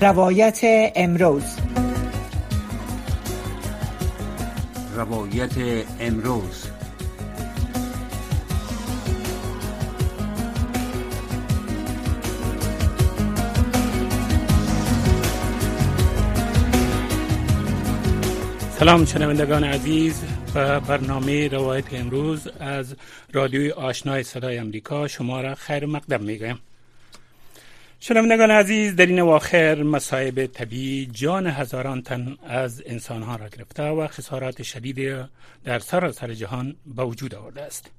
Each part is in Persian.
روایت امروز. روایت امروز. سلام شنوندگان عزیز و برنامه روایت امروز از رادیوی آشنای صدای امریکا. شما را خیر مقدم می‌گویم. شنوندگان عزیز در این اواخر مصائب طبیعی جان هزاران تن از ها را گرفته و خسارات شدیدی در سراسر جهان به وجود آورده است.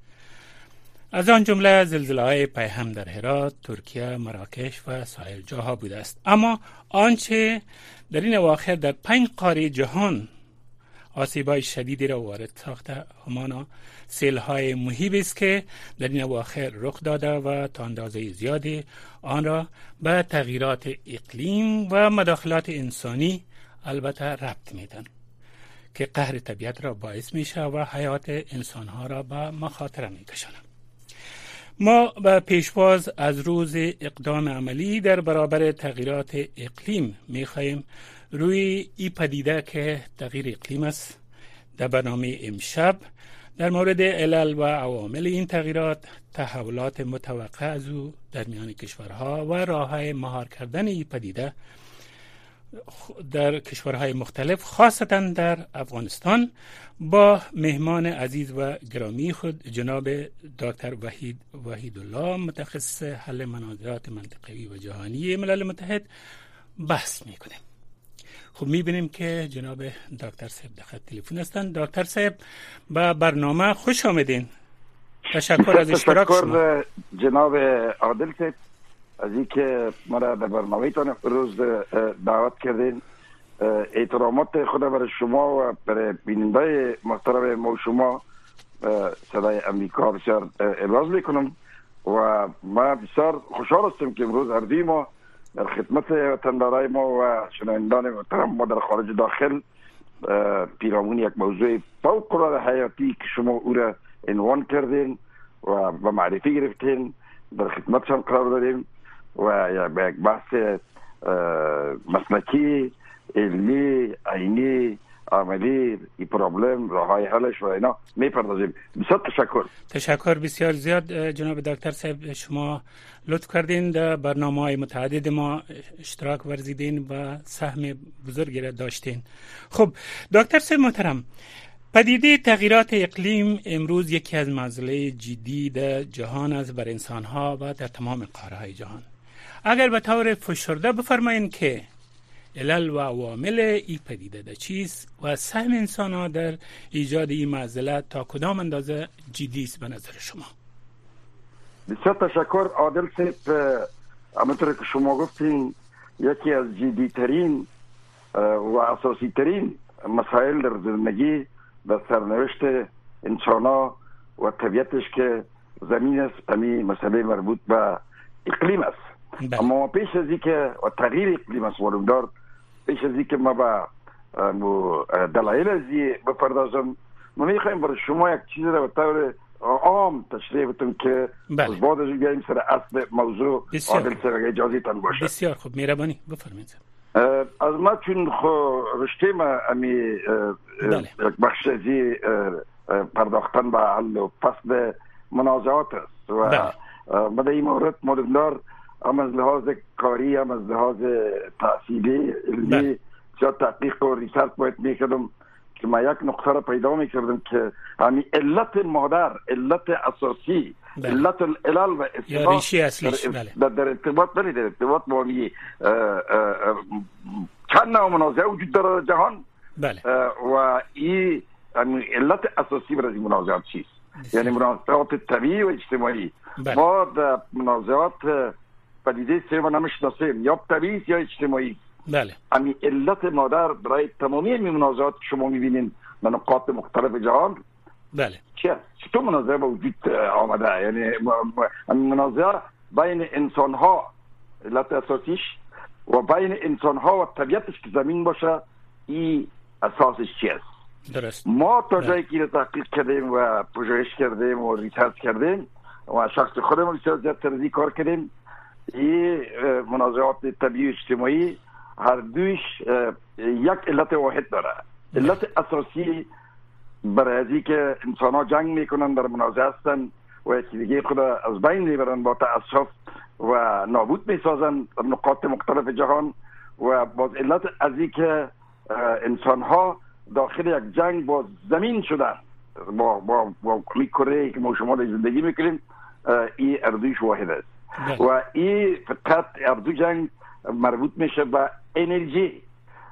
از آن جمله زلزله های پیهم در هرات، ترکیه، مراکش و سایر جاها بوده است. اما آنچه در این اواخر در پنج قاره جهان آسیبای شدیدی را وارد ساخته. همانا سیل های محیب است که در این اواخر رخ داده و تا اندازه زیادی آن را به تغییرات اقلیم و مداخلات انسانی البته ربط میدن که قهر طبیعت را باعث میشه و حیات انسان ها را به مخاطره می‌کشند ما به پیشواز از روز اقدام عملی در برابر تغییرات اقلیم می‌خواهیم روی ای پدیده که تغییر اقلیم است در برنامه امشب در مورد علل و عوامل این تغییرات تحولات متوقع از او در میان کشورها و راه مهار کردن این پدیده در کشورهای مختلف خاصتا در افغانستان با مهمان عزیز و گرامی خود جناب دکتر وحید وحید الله متخصص حل مناظرات منطقوی و جهانی ملل متحد بحث می‌کنیم. خب می‌بینیم که جناب دکتر صاحب دخت تلفن هستند دکتر صاحب به برنامه خوش آمدین. تشکر از اشتراک شما. جناب عادل صاحب از اینکه مرا در برنامه تان روز دعوت کردین. احترامات خود برای شما و برای بیننده محترم ما شما صدای امریکا بسیار ابراز می‌کنم. و ما بسیار خوشحال هستم که امروز هر ما در خدمت وطندارای ما و شنوندان محترم ما در خارج داخل پیرامون یک موضوع فوق العاده حیاتی که شما او را عنوان کردین و به معرفی گرفتین در خدمتشان قرار داریم و یک بحث مسلکی علمی عینی عملی پرابلم راه حلش و اینا. می‌پردازیم. بسیار تشکر. تشکر بسیار زیاد جناب دکتر صاحب. شما لطف کردین در برنامه های متعدد ما اشتراک ورزیدین و سهم بزرگی را داشتین. خب دکتر صاحب محترم پدیده تغییرات اقلیم امروز یکی از مسئله جدی در جهان است بر انسان ها و در تمام قاره جهان. اگر به طور فشرده بفرمایین که علل و عوامل این پدیده ده چیست و سهم انسان ها در ایجاد این معضله تا کدام اندازه جدی است به نظر شما؟ بسیار تشکر. عادل صاحب همونطور که شما گفتین یکی از جدی ترین و اساسی ترین مسائل در زندگی در سرنوشت انسان ها و طبیعتش که زمین است امی مسئله مربوط به اقلیم است. بله. اما پیش از که و تغییر اقلیم است دار ما با دلایل ازی بپردازم ما می‌خوایم برای شما یک چیز رو به طور عام تشریح بتون که بله. بعد از بیاییم سر اصل موضوع عادل سر اجازه تان باشه بسیار خوب مهربانی بفرمایید از ما چون خو رشته ما امی بله. بخش ازی پرداختن به حل و فصل منازعات است و بله. ما در این مورد مورددار هم از لحاظ کاری هم از لحاظ تحصیلی علمی یا تحقیق و ریسرچ باید می‌کردم که ما یک نقطه را پیدا می‌کردم که همین علت مادر علت اساسی بله. علت العلل و بله. در, در ارتباط بله در ارتباط با چند نوع منازعه وجود داره جهان بله. و این علت اساسی برای این منازعات چیست یعنی منازعات طبیعی و اجتماعی بله. ما در منازعات پدیده سه نمی‌شناسیم یا طبیعی یا اجتماعی. بله. امی علت مادر برای تمامی این منازعات که شما می‌بینین. در نقاط مختلف جهان. بله. چه چطور منازعه به وجود آمده؟ یعنی منازعه بین انسان ها علت اساسیش و بین انسان ها و طبیعتش که زمین باشه این اساسش چی است درست. ما تا جایی که تحقیق کردیم و پژوهش کردیم و ریسرچ کردیم و شخص خودمون بسیار زیاد کار کردیم این منازعات طبیعی اجتماعی هر دویش یک علت واحد داره علت اساسی برای که انسان ها جنگ می‌کنن در منازعه هستن و یکی دیگه خود از بین می‌برن با تاسف و نابود می‌سازن در نقاط مختلف جهان و باز علت از که انسان ها داخل یک جنگ با زمین شدن با با با کره که ما شما زندگی می‌کنیم این اردوش واحد است. و این فقط اردو جنگ مربوط میشه به انرژی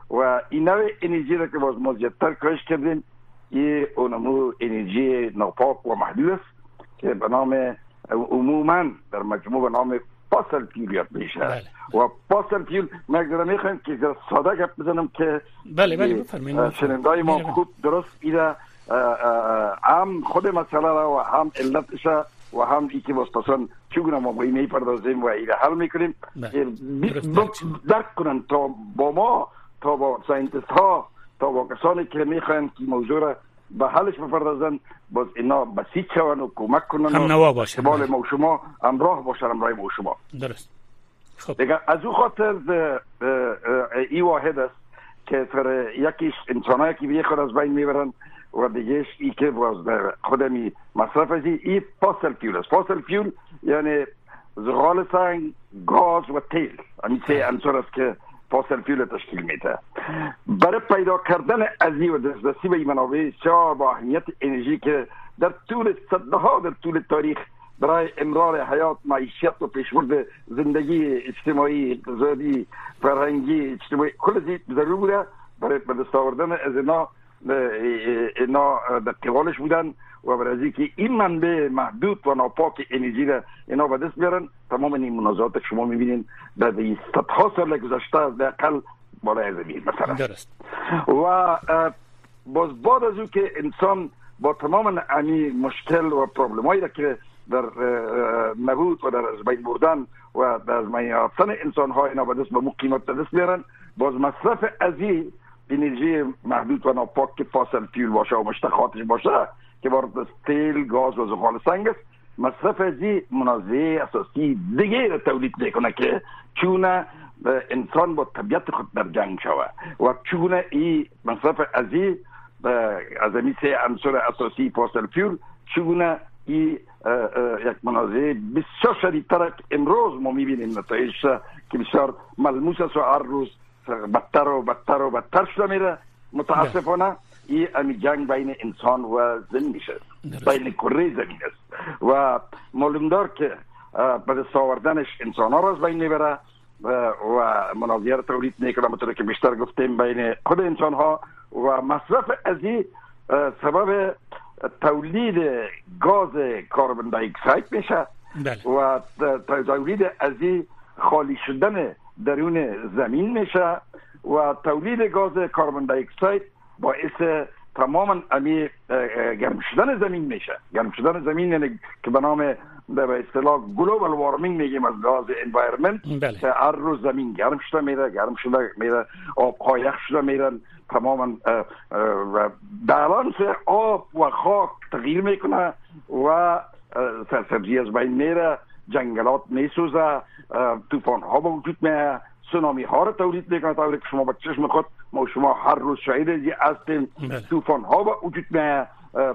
و این نوع انرژی را که باز ما زیادتر کاش کردیم این اونمو انرژی ناپاک و محدود است که به نام عموما در مجموع به نام پاسل پیول یاد میشه. بله. و پاسل پیول مگذاره می‌خوایم که ساده گپ بزنم که بله بله بفرمایید. شنندای ما خوب درست ایره هم خود مسئله را و هم علتش و هم ای که واسطان چگونه ما باید می‌پردازیم و ایره حل می‌کنیم بله. درک کنن تا با ما تا با ساینتست ها تا با کسانی که می‌خواین که موضوع را به حلش بپردازن باز اینا بسیط شون و کمک کنن هم نوا باشن بال ما شما همراه باشن همراه ما شما. درست. خب. دیگه از او خاطر ای واحد است که سر یکیش انسان که بیه خود از بین می‌برن و دیگهش ای که باز در خودمی مصرف از ای fossil fuel است. fossil fuel یعنی زغال سنگ گاز و تیل. همین سه عنصر است که fossil fuel تشکیل میده. برای پیدا کردن ازی و دسترسی به منابع بسیار با اهمیت انرژی که در طول صده ها در طول تاریخ برای امرار حیات معیشت و پیشبرد زندگی اجتماعی اقتصادی فرهنگی اجتماعی کل ضرور بوده برای به دست آوردن از اینا اینا در قبالش بودن و برای که این منبع محدود و ناپاک انرژی را اینا به دست بیارن تمام این منازعات شما می‌بینین در صدها سال گذشته از اقل بالای زمین مثلا. درست. و باز بعد از او که انسان با تمام امی مشکل و پرابلم هایی که در نبود و در از بین بردن و در از بین انسان ها اینا به دست به قیمت دست بیارن باز مصرف ازی انرژی محدود و ناپاک که فاسل فیول باشه و مشتقاتش باشه که وارد از تیل گاز و زغال سنگ است. مصرف ازی منازعه اساسی دیگه را تولید می‌کنه که چونه انسان با طبیعت خود در جنگ شوه و چونه ای مصرف ازی از این سه عنصر اساسی فاسل فیول چگونه ای یک منازعه بسیار شدیدتر امروز ما می‌بینیم. نتایج که بسیار ملموس است و هر روز بدتر و بدتر و بدتر شده میره. متاسفانه این امی جنگ بین انسان و زمین میشه. بین کره زمین است. و معلوم دار که به دست آوردنش انسان ها را از بین می‌بره. و مناظره را تولید می‌کنه مطور که بیشتر گفتیم بین خود انسان ها و مصرف ازی سبب تولید گاز کاربن دی اکساید میشه. بله. و تولید ازی خالی شدن درون زمین میشه و تولید گاز carbon dioxide باعث تماما امی گرم شدن زمین میشه. گرم شدن زمین یعنی که به نام به اصطلاح global warming میگیم از گاز environment بله. هر روز زمین گرم شده میره گرم شده میره آب یخ شده میرن تماما بالانس آب و خاک تغییر می‌کنه و سرسبزی از بین میره. جنگلات میسوزه طوفان ها به وجود میه سونامی ها رو تولید می‌کنه تا که شما با چشم خود ما شما هر روز شاید از هستیم بله. طوفان ها به وجود میه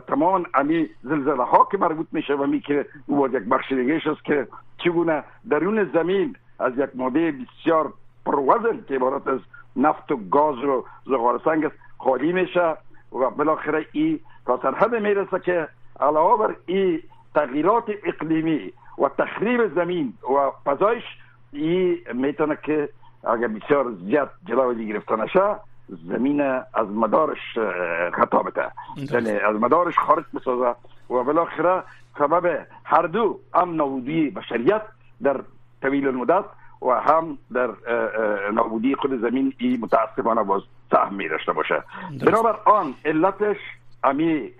تماما امی زلزله ها که مربوط میشه و می که یک بخش دیگه است که چگونه درون زمین از یک ماده بسیار پروزن که عبارت از نفت و گاز و زغال سنگ است خالی میشه و بالاخره ای تا سرحد می‌رسه که علاوه بر این تغییرات اقلیمی و تخریب زمین و فضایش ای می‌تونه که اگر بسیار زیاد جلوی گرفته نشه زمین از مدارش خطا بده. یعنی از مدارش خارج بسازه و بالاخره سبب هر دو هم نابودی بشریت در طویل المدت و هم در نابودی خود زمین ای متاسفانه باز سهم می داشته باشه بنابر آن علتش امی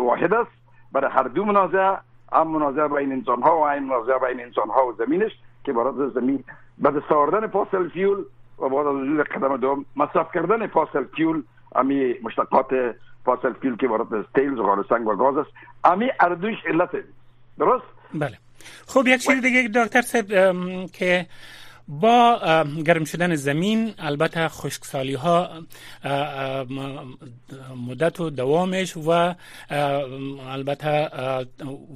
واحد است. برای هر دو منازعه هم منازعه بین انسان ها و هم منازعه بین انسان ها و زمینش که برای زمین به دست آوردن fossil fuel و بعد از وجود قدم دوم مصرف کردن fossil fuel امی مشتقات fossil fuel که وارد از تیل زغال سنگ و گاز است امی اردوش علت درست؟ بله. خب یک چیز دیگه دکتر صاحب که با گرم شدن زمین البته خشکسالی ها مدت و دوامش و البته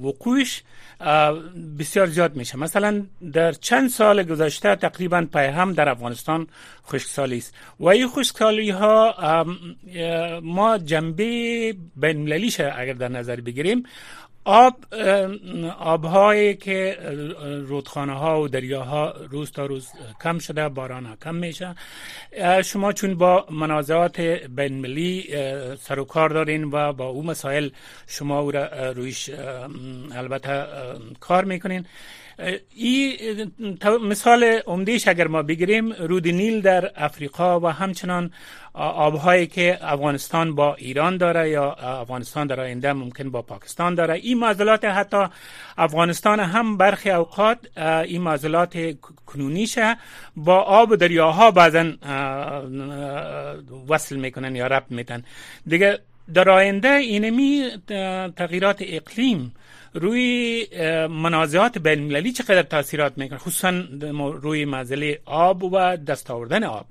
وقوعش بسیار زیاد میشه. مثلا در چند سال گذشته تقریبا هم در افغانستان خشکسالی است. و این خشکسالی ها ما جنبه بین اگر در نظر بگیریم. آب آبهایی که رودخانه ها و دریاها روز تا روز کم شده باران ها کم میشه. شما چون با منازعات بین ملی سر و کار دارین و با او مسائل شما او رویش البته کار می‌کنین. این مثال عمدهش اگر ما بگیریم رود نیل در افریقا و همچنان آبهایی که افغانستان با ایران داره یا افغانستان در آینده ممکن با پاکستان داره. این معضلات حتی افغانستان هم برخی اوقات این معضلات کنونیشه. با آب دریاها بعضا وصل می‌کنن یا ربط میتن دیگه در آینده اینمی تغییرات اقلیم روی منازعات بین المللی چقدر تاثیرات می‌کنه خصوصا روی مسئله آب و دست آوردن آب.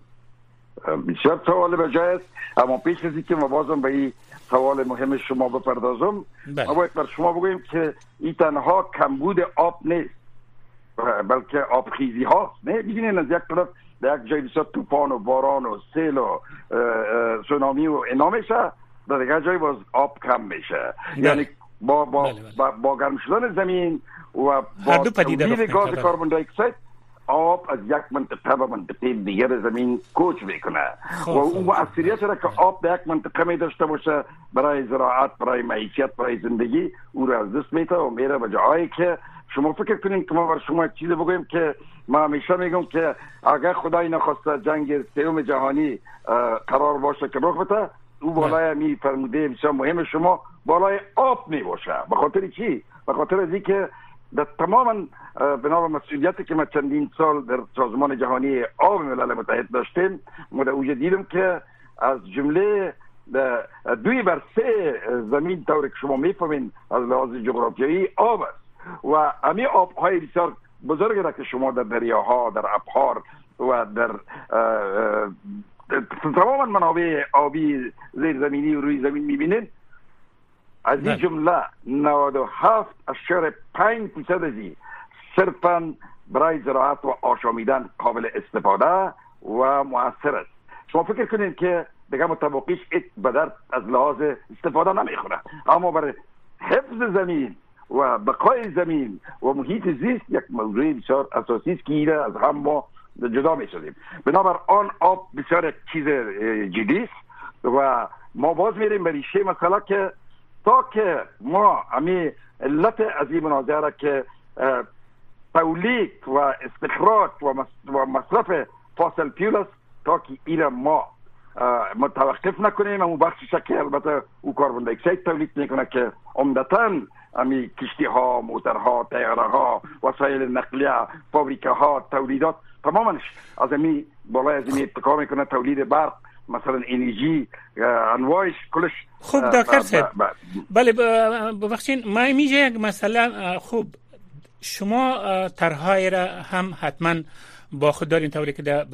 بسیار سوال بجای است. اما پیش از که ما بازم به این سوال مهم شما بپردازم بله. ما باید بر شما بگویم که این تنها کمبود آب نیست بلکه آبخیزی هاست. نه ببینید از یک طرف در یک جای بسیار توفان و باران و سیل و سونامی و اینا میشه در دیگر جای باز آب کم میشه. بله. یعنی با با, بله بله. با, با گرم شدن زمین و با تولید گاز کربن دی اکساید آب از یک منطقه به منطقه دیگر زمین کوچ می‌کنه. و اون مؤثریت را که آب به یک منطقه می داشته باشه برای زراعت برای معیشت برای زندگی او را از دست میته و میره به جایی که شما فکر کنید که ما بر شما چیزی بگویم که ما همیشه میگم که اگر خدای نخواسته جنگ سوم جهانی قرار باشه که رخ بده او بالای می فرموده بسیار مهم شما بالای آب می باشه به خاطر چی؟ به خاطر از که در تماما بنا مسئولیتی که ما چندین سال در سازمان جهانی آب ملل متحد داشتیم ما در دیدم که از جمله دوی بر سه زمین طور که شما می‌فهمین از لحاظ جغرافیایی آب است. و امی آبهای بسیار بزرگ را که شما در دریاها در ابحار و در تماما منابع آبی زیر زمینی و روی زمین می‌بینید. از این. جمله 97 اشار 5 فیصد ازی صرفا برای زراعت و آشامیدن قابل استفاده و مؤثر است. شما فکر کنید که دیگه مطابقیش بدر از لحاظ استفاده نمی‌خوره. اما برای حفظ زمین و بقای زمین و محیط زیست یک موضوع بسیار اساسی است که از هم ما جدا می شدیم بنابر آن آب بسیار چیز جدی است و ما باز میریم به ریشه مسئله که تا که ما امی علت از این مناظره که تولید و استخراج و مصرف فاصل پیول است تا که این ما متوقف نکنیم. اون بخشش که البته او کاربون دیوکسید تولید می‌کنه که عمدتا امی کشتی ها موترها تیاره ها وسایل نقلیه فابریکه ها تولیدات تمامش از امی بالای از امی اتکا می‌کنه تولید برق مثلا انرژی انواعش کلش. خوب دکتر صاحب. بله ببخشین ما میجه یک مسئله خوب شما طرحهای را هم حتما با خود دارین طوری که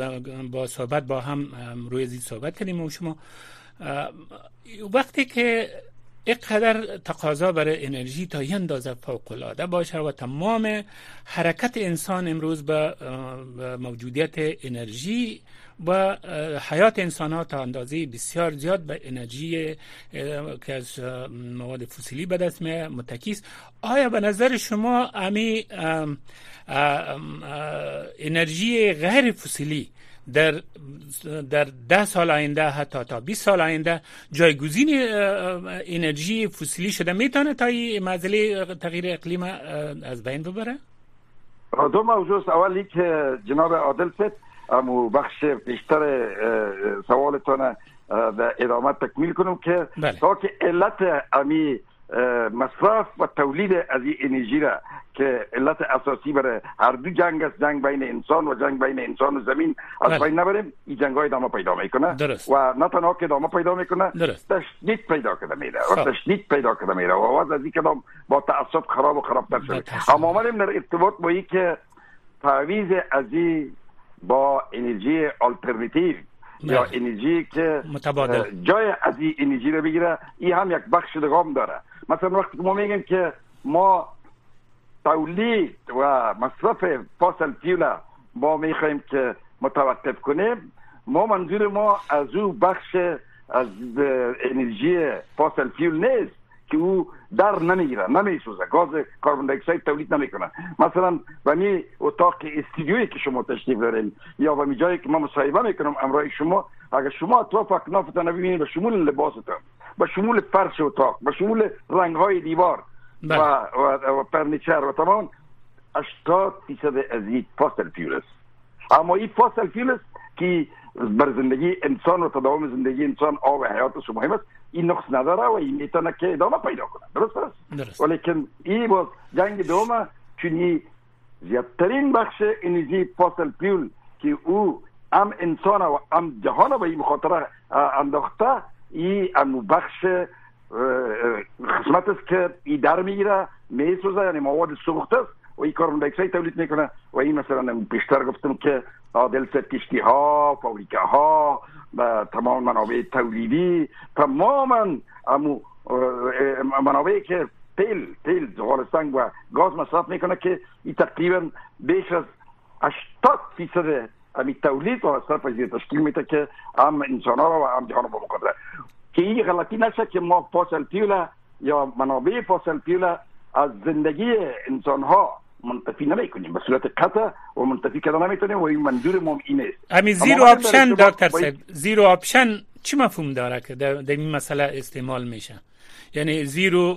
با صحبت با هم روی زید صحبت کردیم و شما وقتی که اینقدر تقاضا برای انرژی تا یه اندازه فوق العاده باشه و تمام حرکت انسان امروز به موجودیت انرژی و حیات انسان ها تا اندازه بسیار زیاد به انرژی که از مواد فسیلی به دست می متکیست آیا به نظر شما امی انرژی غیر فسیلی در در ده سال آینده حتی تا 20 سال آینده جایگزین انرژی فسیلی شده. می‌تونه تا این مسئله تغییر اقلیم از بین ببره؟ دو موضوع اولی که جناب عادل سید امو بخش بیشتر سوالتون در ادامه تکمیل کنم که بله. تا که علت امی مصرف و تولید از این انرژی را که علت اساسی برای هر دو جنگ است جنگ بین انسان و جنگ بین انسان و زمین از بله. بین نبریم این جنگ های ادامه پیدا می‌کنه درست. و نه تنها که ادامه پیدا می‌کنه تشدید پیدا کرده میره و خب. تشدید پیدا کرده میره و آواز از این کدام با تعصب خراب و خرابتر شده اما ما در ارتباط با این که تعویض از این با انرژی آلترناتیو یا بله. انرژی که متبادل. جای از این انرژی رو بگیره این هم یک بخش دگام داره مثلا وقتی ما میگیم که ما تولید و مصرف fossil fuel ما می‌خوایم که متوقف کنیم. ما منظور ما از او بخش از انرژی fossil fuel نیست که او در نمی‌گیره نمیسوزه. گاز carbon dioxide تولید نمی‌کنه. مثلا و می اتاق استودیویی که شما تشریف دارین یا و جایی که ما مصاحبه می‌کنم امرای شما اگر شما اطراف اکنافتان ببینید به شمول لباستان به شمول فرش اتاق به شمول رنگ های دیوار و, بله. و, و furniture و تمام 80 فیصد از این fossil fuel است اما این fossil fuel است که بر زندگی انسان و تداوم زندگی انسان آب حیاتش مهم است این نقص نداره و این می‌تونه که ادامه پیدا کنه درست است درست. ولیکن این باز جنگ دومه چون زیادترین بخش انرژی fossil fuel که او هم انسان و هم جهان به این مخاطره اه، انداخته این بخش قسمت است که این در می‌گیره میسوزه یعنی مواد سوخته است و این carbon dioxide تولید می‌کنه و این مثلا بیشتر گفتم که عادل ست کشتی ها فابریکه ها و تمام منابع تولیدی تماما امو منابعی که تیل تیل زغال سنگ و گاز مصرف می‌کنه که این تقریبا بیش از 80 فیصد این که هم انسان ها و هم جهان با مقدره که این غلطی نشه که ما فاسل فیول یا منابع فاسل فیول از زندگی انسان ها منتفی نمی کنیم به صورت قطع و منتفی کردن نمی‌تونیم و این منظور ما این است امی zero option دکتر این- صاحب zero option چی مفهوم داره که در, در این مسئله استعمال میشه یعنی zero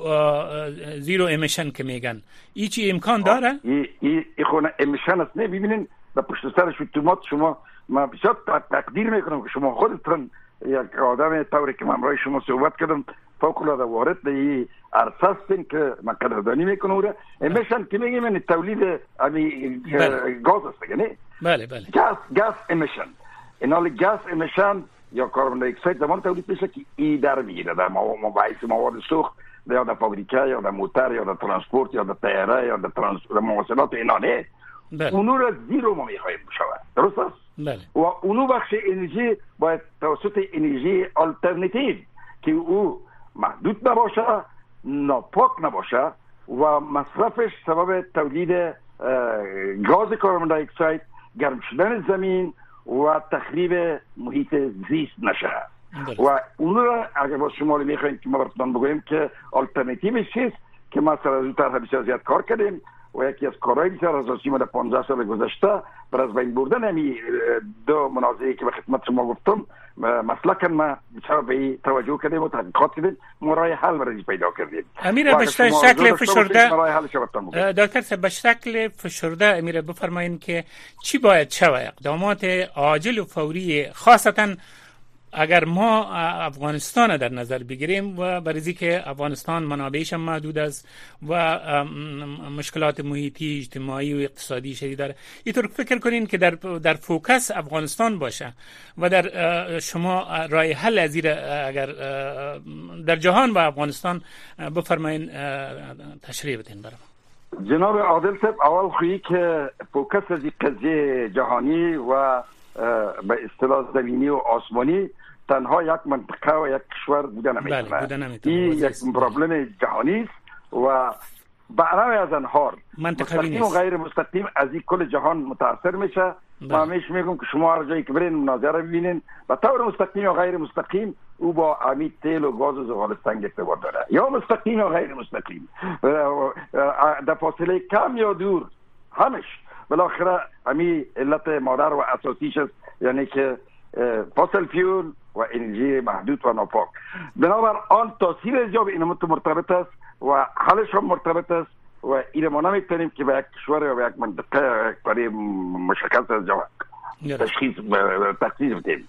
zero emission که میگن ای چی امکان داره این این این خونه emission است نه ببینین و پشت سر شتومات شما ما بسیار تقدیر می‌کنم که شما خودتون یک آدم طوری که من شما صحبت کردم فوق العاده وارد به این عرصه هستین که من قدردانی می‌کنم او را emission که میگیم یعنی تولید امی بله. گاز است نه؟ بله بله. gas gas emission. این حال gas emission یا carbon dioxide زمان تولید میشه که ای در می‌گیره. در مباحث مواد سوخت یا در فابریکه یا در موتر یا در ترانسپورت یا در طیاره یا در ترانس مواصلات اینا نه؟ اونو را zero ما می‌خواهیم بشود. درست است بله. و اونو بخش انرژی باید توسط انرژی آلترناتیو که او محدود نباشه ناپاک نباشه و مصرفش سبب تولید گاز کاربون دی اکساید گرم شدن زمین و تخریب محیط زیست نشه. و اونو را اگر با شما می‌خوایم که ما براتون بگویم که آلترناتیوش چیست که ما سر از اون طرح بسیار زیاد کار کردیم. و یکی از کارهای بسیار اساسی ما در 15 سال گذشته بر از بین بردن همی دو منازعه که به خدمت شما گفتم مسلکا ما بسیار به توجه کردیم و تحقیقات کردیم. ما راه حل برای پیدا کردیم. امیر به شکل فشرده- دکتر به شکل فشرده امیر بفرمایید که چی باید شود؟ اقدامات عاجل و فوری خاصتا اگر ما افغانستان در نظر بگیریم و برای که افغانستان منابعش محدود است و مشکلات محیطی اجتماعی و اقتصادی شدید داره. اینطور فکر کنین که در در فوکس افغانستان باشه و در شما راه حل از اگر در جهان و افغانستان بفرمایین تشریح بدین برام جناب عادل صاحب اول خویی که فوکس از قضیه جهانی و به اصطلاح زمینی و آسمانی تنها یک منطقه و یک کشور بوده نمی‌تونه بله،. این یک است. پرابلم جهانی است و بعلاوه از انهار مستقیم و. غیر مستقیم از این کل جهان متاثر میشه بله. ما همیشه میگم که شما هر جایی که برین مناظره ببینین و طور مستقیم و غیر مستقیم او با امید تیل و گاز و زغال سنگ ارتباط داره یا مستقیم یا غیر مستقیم در فاصله کم یا دور همش بالاخره امی علت مادر و اساسیش است یعنی که فاسل فیول و انرژی محدود و ناپاک بنابر آن تاثیر ایجاب این مرتبط است و حلش هم مرتبط است و این ما نمی‌تونیم که به یک کشور یا به یک منطقه یک برای مشخص از جواب. تشخیص تخصیص بدیم.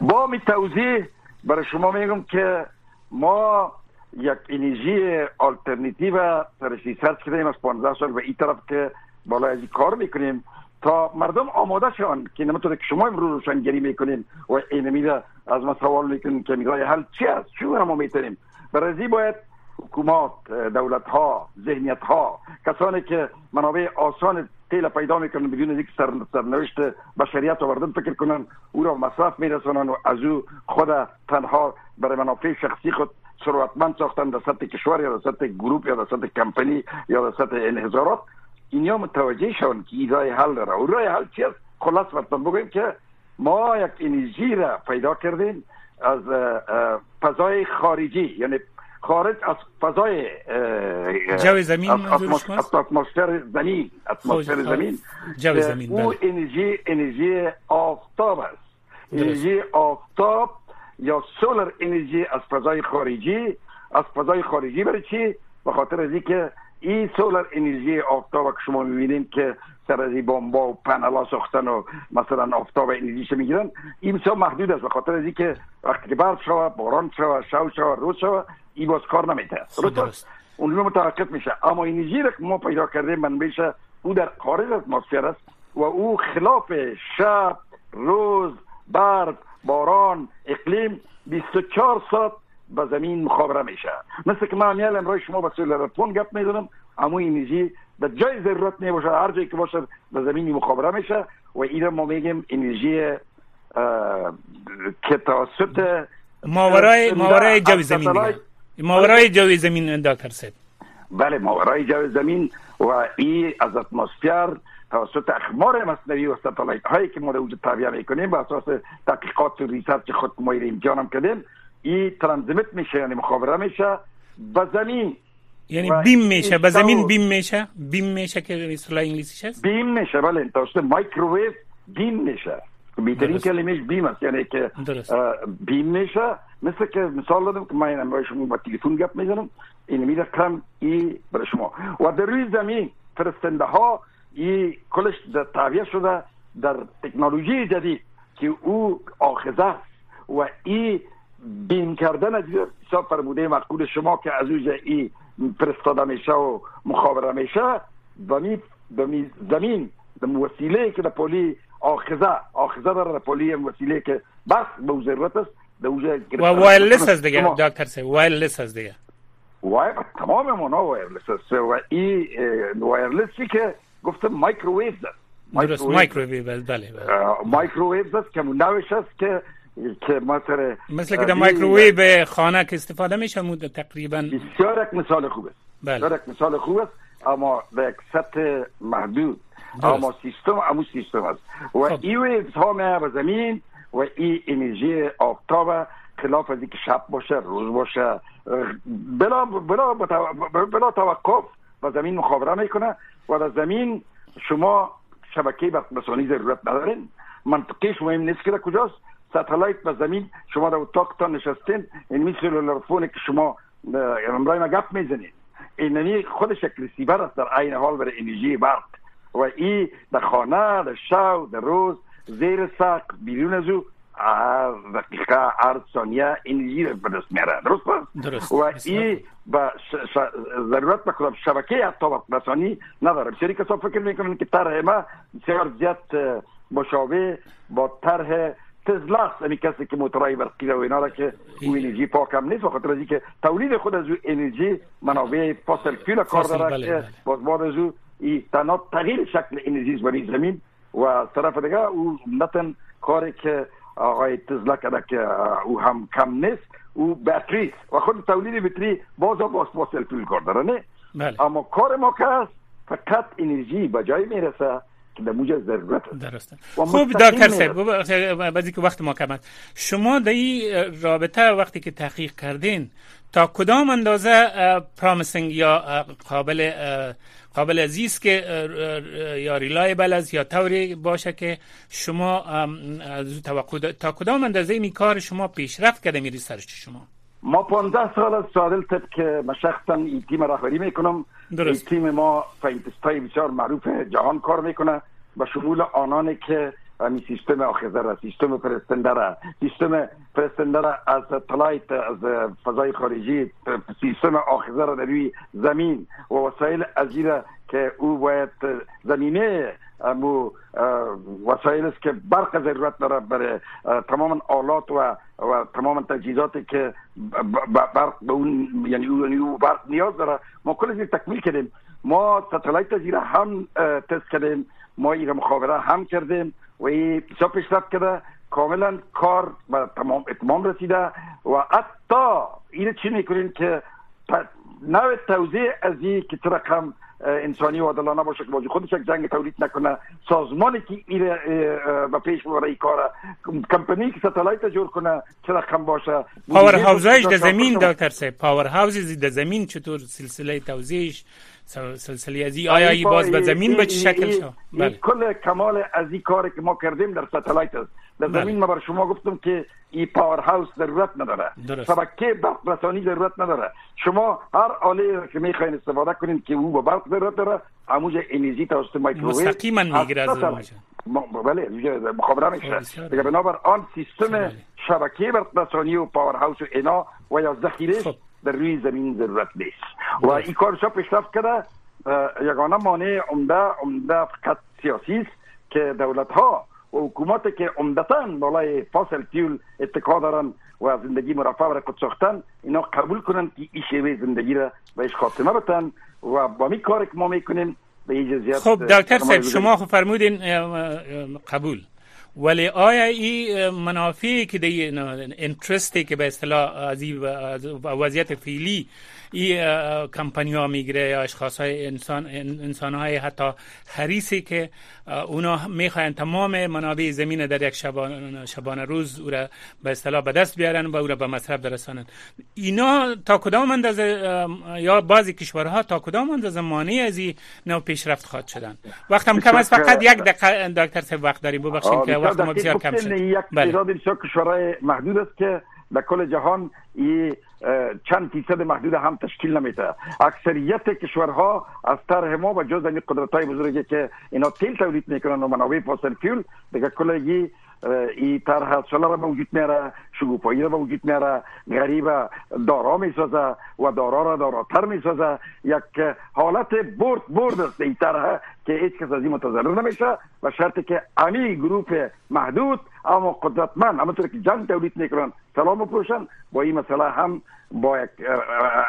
با می توضیح برای شما میگم که ما یک انرژی آلترناتیو سرش research کردیم از 15 سال به این طرف که بالا از کار می‌کنیم. تا مردم آماده شون که نمی‌تونه که شما امروز روشنگری می‌کنین و این میره از ما سوال می‌کنین که میگه حل چی است؟ چون ما می‌تونیم؟ برای از باید حکومات دولت ها ذهنیت ها کسانی که منابع آسان تیل پیدا می‌کنن بدون اینکه سر سرنوشت بشریت آوردن فکر کنن او را مصرف میرسونن و از او خود تنها برای منافع شخصی خود ثروتمند ساختن در سطح کشور یا در سطح گروپ یا در سطح کمپنی یا در سطح انحصارات اینیا متوجه شون که این راه حل داره و راه حل چی است خلاص براتون بگویم که ما یک انرژی را پیدا کردیم از فضای خارجی. یعنی خارج از فضای جو زمین اتمسفر زمین اتمسفر زمین. جو زمین او بله. انرژی انرژی آفتاب است. انرژی آفتاب یا سولر انرژی از فضای خارجی از فضای خارجی برای چی؟ به خاطر از اینکه این سولر انرژی آفتاب که شما می‌بینید که سر از این و پنلا ساختن و مثلا آفتاب انرژیش می‌گیرن این بسیار محدود است به خاطر از اینکه وقتی که برف شوه باران شوه شو شوه روز شوه این باز کار نمیده اون متوقف میشه. اما انرژی را که ما پیدا کردیم منبعش او در خارج از اتمسفر است و او خلاف شب روز برف باران اقلیم 24 ساعت به زمین مخابره میشه. مثل که من میال امروز شما به سولارتون گپ می‌زنم. اما انرژی در جای ضرورت نباشه هر جایی که باشه به زمین مخابره میشه. و این ما میگیم انرژی که توسط ماورای ماورای جو زمین ماورای جو زمین دکتر سید بله ماورای جو زمین و این از اتمسفر توسط اقمار مصنوعی و satellite هایی که ما در وجود تعبیه می‌کنیم. به اساس تحقیقات و research خود ما هم کردیم. این transmit میشه یعنی مخابره میشه به زمین یعنی بیم میشه به زمین بیم میشه بیم میشه که اصطلاح انگلیسیش هست بیم میشه بله توسط مایکروویو بیم میشه بهترین کلمش بیم است یعنی که بیم میشه مثل که مثال دادم که من با شما با تلفن گپ می‌زنم این میره کم ای برای شما و در روی زمین فرستنده ها ای کلش در تعبیه شده در تکنولوژی جدید که او آخذه و ای بیم کردن از حساب فرموده مقبول شما که از اوج ای فرستاده میشه و مخابره میشه بمی بمی زمین وسیله که در پولی آخذه آخذه در پولی وسیله که بس به ضرورت است در اوج و وایرلس است دیگه دکتر سه وایرلس است دیگه. وای تمام مونا وایرلس است. و ای وایرلسی که؟ گفتم مایکروویو درست مایکروویو بله بله. مایکروویو است که نوش است که که مثلا مثل که در مایکروویو خانه که استفاده میشه مود تقریبا. بسیار یک مثال خوب است. بله. یک مثال خوب است. اما به یک سطح محدود. اما سیستم اما سیستم است. و خب. ای waves ها به زمین و ای انرژی آفتاب خلاف از که شب باشه روز باشه بلا بلا بلا توقف و زمین مخابره می‌کنه و در زمین شما شبکه برقراری ضرورت ندارین. منطقیش مهم نیست که کجاست. satellite به زمین شما در اتاقتان نشستین این مثل phone که شما امرای ما گپ می‌زنید اینمی خودش یک ریسیور است در عین حال برای انرژی برق. و این در خانه در شو در روز زیر سقف بیرون از او دقیقه هر ثانیه انرژی رو به دست میاره. درست و این با ضرورت به شبکه حتی رسانی نداره بسیاری کسا فکر می‌کنن که طرح ما بسیار زیاد مشابه با طرح تزلاس یعنی کسی که موتورای برقی و اینا را که او انرژی پاک هم نیست بخاطر از که تولید خود از او انرژی منابع فاصل فیول کار داره بله، که بله. باز بعد از او تنها تغییر شکل انرژی برای زمین و طرف دیگه او نتن کاری که آقای تزلا کرده که او هم کم نیست او باتری و خود تولید باتری باز باز فاصل فیول کار داره نه بله. اما کار ما که فقط انرژی به جای می‌رسه در موجه ضرورت درسته. خوب دکتر صاحب بعضی که وقت ما کمت شما در این رابطه وقتی که تحقیق کردین تا کدام اندازه پرامسینگ یا قابل قابل عزیز که یا ریلایبل است یا طوری باشه که شما از توقع تا کدام اندازه این کار شما پیشرفت کرده می ریسرچ شما؟ ما 15 سال از سادل طب که من شخصا این تیم رهبری می‌کنم درست. این تیم ما فاینتستای بسیار معروف جهان کار می‌کنه به شمول آنانی که همین سیستم آخذه را سیستم پرستنده را سیستم پرستنده را از تلایت از فضای خارجی سیستم آخذه را در روی زمین و وسایل ازیره که او باید زمینه امو وسایل است که برق ضرورت داره برای تمام آلات و و تمام تجهیزاتی که برق به اون یعنی او برق نیاز داره. ما کلش تکمیل کردیم. ما ستلایت زیرا هم تست کردیم. ما این مخابره هم کردیم و این بسیار پیشرفت کرده. کاملا کار به تمام اتمام رسیده و حتی این چی می‌کنیم که نوع توضیح از این که انسانی و عادلانه باشه که بازی خودش یک جنگ تولید نکنه. سازمانی که ایره به پیش ببره این کار کمپانی که satellite جور کنه چه رقم باشه؟ power house هایش در زمین دکتر صاحب. power houses در زمین چطور؟ سلسله توزیعش سلسله ازی آیا ای باز به زمین به چه شکل شد؟ بله. کل کمال از این کاری که ما کردیم در satellite است. در بله. زمین ما بر شما گفتم که این power house ضرورت نداره. شبکه برق رسانی ضرورت نداره. شما هر آله که می‌خواین استفاده کنین که او به برق ضرورت داره امواج انرژی توسط مایکروویو مستقیما می‌گیره از بله مخابره میشه. دیگه بنابر آن سیستم بله. شبکه برق رسانی و power house و اینا و یا ذخیره خب. در روی زمین ضرورت نیست. و این کارشا پیشرفت کرده یگانه مانع عمده عمده فقط سیاسی است که دولت ها و حکومت که عمدتا بالای فاصل فیول اتکا دارن و زندگی مرفع را قد ساختن اینا قبول کنن که این شیوه زندگی را بهش خاتمه بتن و با می کار که ما می‌کنیم به خب دکتر صاحب شما خب فرمودین قبول. ولی آیا این منافعی که دی انترستی که به اصطلاح از وضعیت فعلی این کمپانی ها می‌گیره یا اشخاص های انسان انسان های حتی حریصی که اونا می‌خواین تمام منابع زمین در یک شبان, شبان روز او را به اصطلاح به دست بیارن و او را به مصرف برسانند اینا تا کدام اندازه یا بعضی کشورها تا کدام اندازه مانع از این نو پیشرفت خواهد شدن؟ وقت هم کم است فقط یک دقیقه دکتر صاحب وقت داریم. ببخشید که وقت ما بسیار کم شد. یک بله. کشورهای محدود است که در کل جهان این چند فیصد محدود هم تشکیل نمیده. اکثریت کشورها از طرح ما و جز این قدرت های بزرگی که اینا تیل تولید می‌کنن و منابع فاصل فیول دیگه کلگی این طرح سولار موجود میاره شگوفایی را وجود میاره غریب دارا می‌سازه و دارا را داراتر می‌سازه یک حالت برد برد است این طرح که هیچ کس از این متضرر نمیشه و شرطی که امی گروپ محدود اما قدرتمند همونطور که جنگ تولید می‌کنن سلام بپوشن با این مسئله هم با یک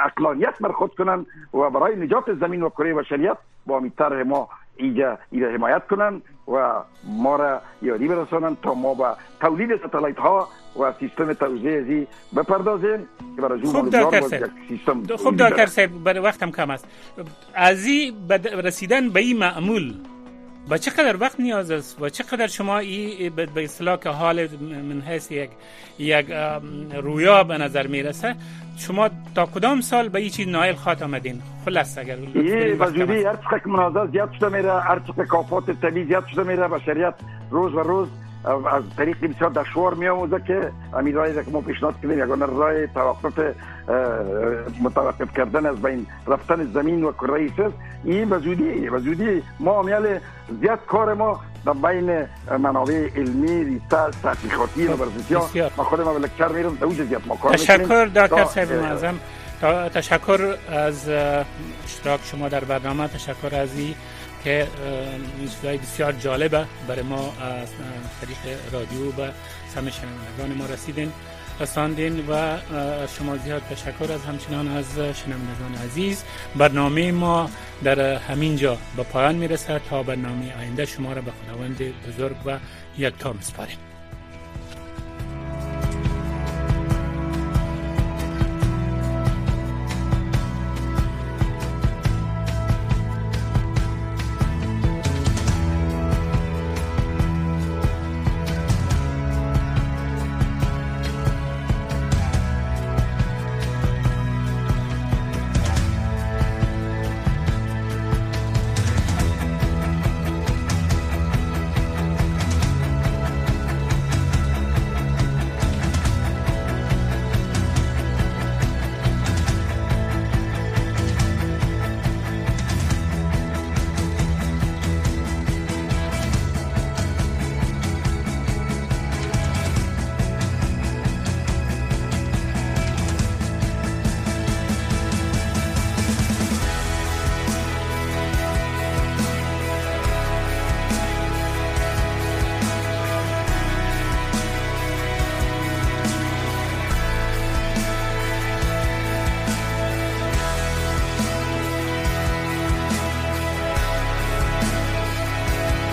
اقلانیت برخود کنن و برای نجات زمین و کره و شریعت با طرح ما ایجا ایجا حمایت کنن و ما را یاری برسانن تا ما با تولید ستلایت ها و سیستم توزیع ازی بپردازیم که برای خوب دکتر سیستم خوب دکتر صاحب برای وقتم کم است. از رسیدن به این معمول با چقدر وقت نیاز است؟ و چقدر شما ای به اصطلاح که حال من حیث یک یک رویا به نظر می‌رسه شما تا کدام سال به این چیز نایل خواهد آمدین؟ خلاص اگر این وجودی هر چقدر مناظر زیاد شده میره هر چقدر کافات طبیعی زیاد شده میره بشریت روز و روز از طریق بسیار دشوار می آموزه که همین رای که ما پیشنهاد کردیم یگانه رای توقف متوقف کردن از بین رفتن زمین و کره این وجودی وجودی ما امیال زیاد کار ما در بین منابع علمی research تحقیقاتی university ها ما خود ما به lecture میرم در زیاد ما کار تشکر دکتر صاحب معظم تشکر از اشتراک شما در برنامه. تشکر از این که چیزهای بسیار جالبه برای ما از طریق رادیو به سمع شنوندگان ما رسیدین. رساندین و شما زیاد تشکر از همچنان از شنوندگان عزیز. برنامه ما در همین جا به پایان می‌رسه تا برنامه آینده شما را به خداوند بزرگ و یکتا میسپاریم.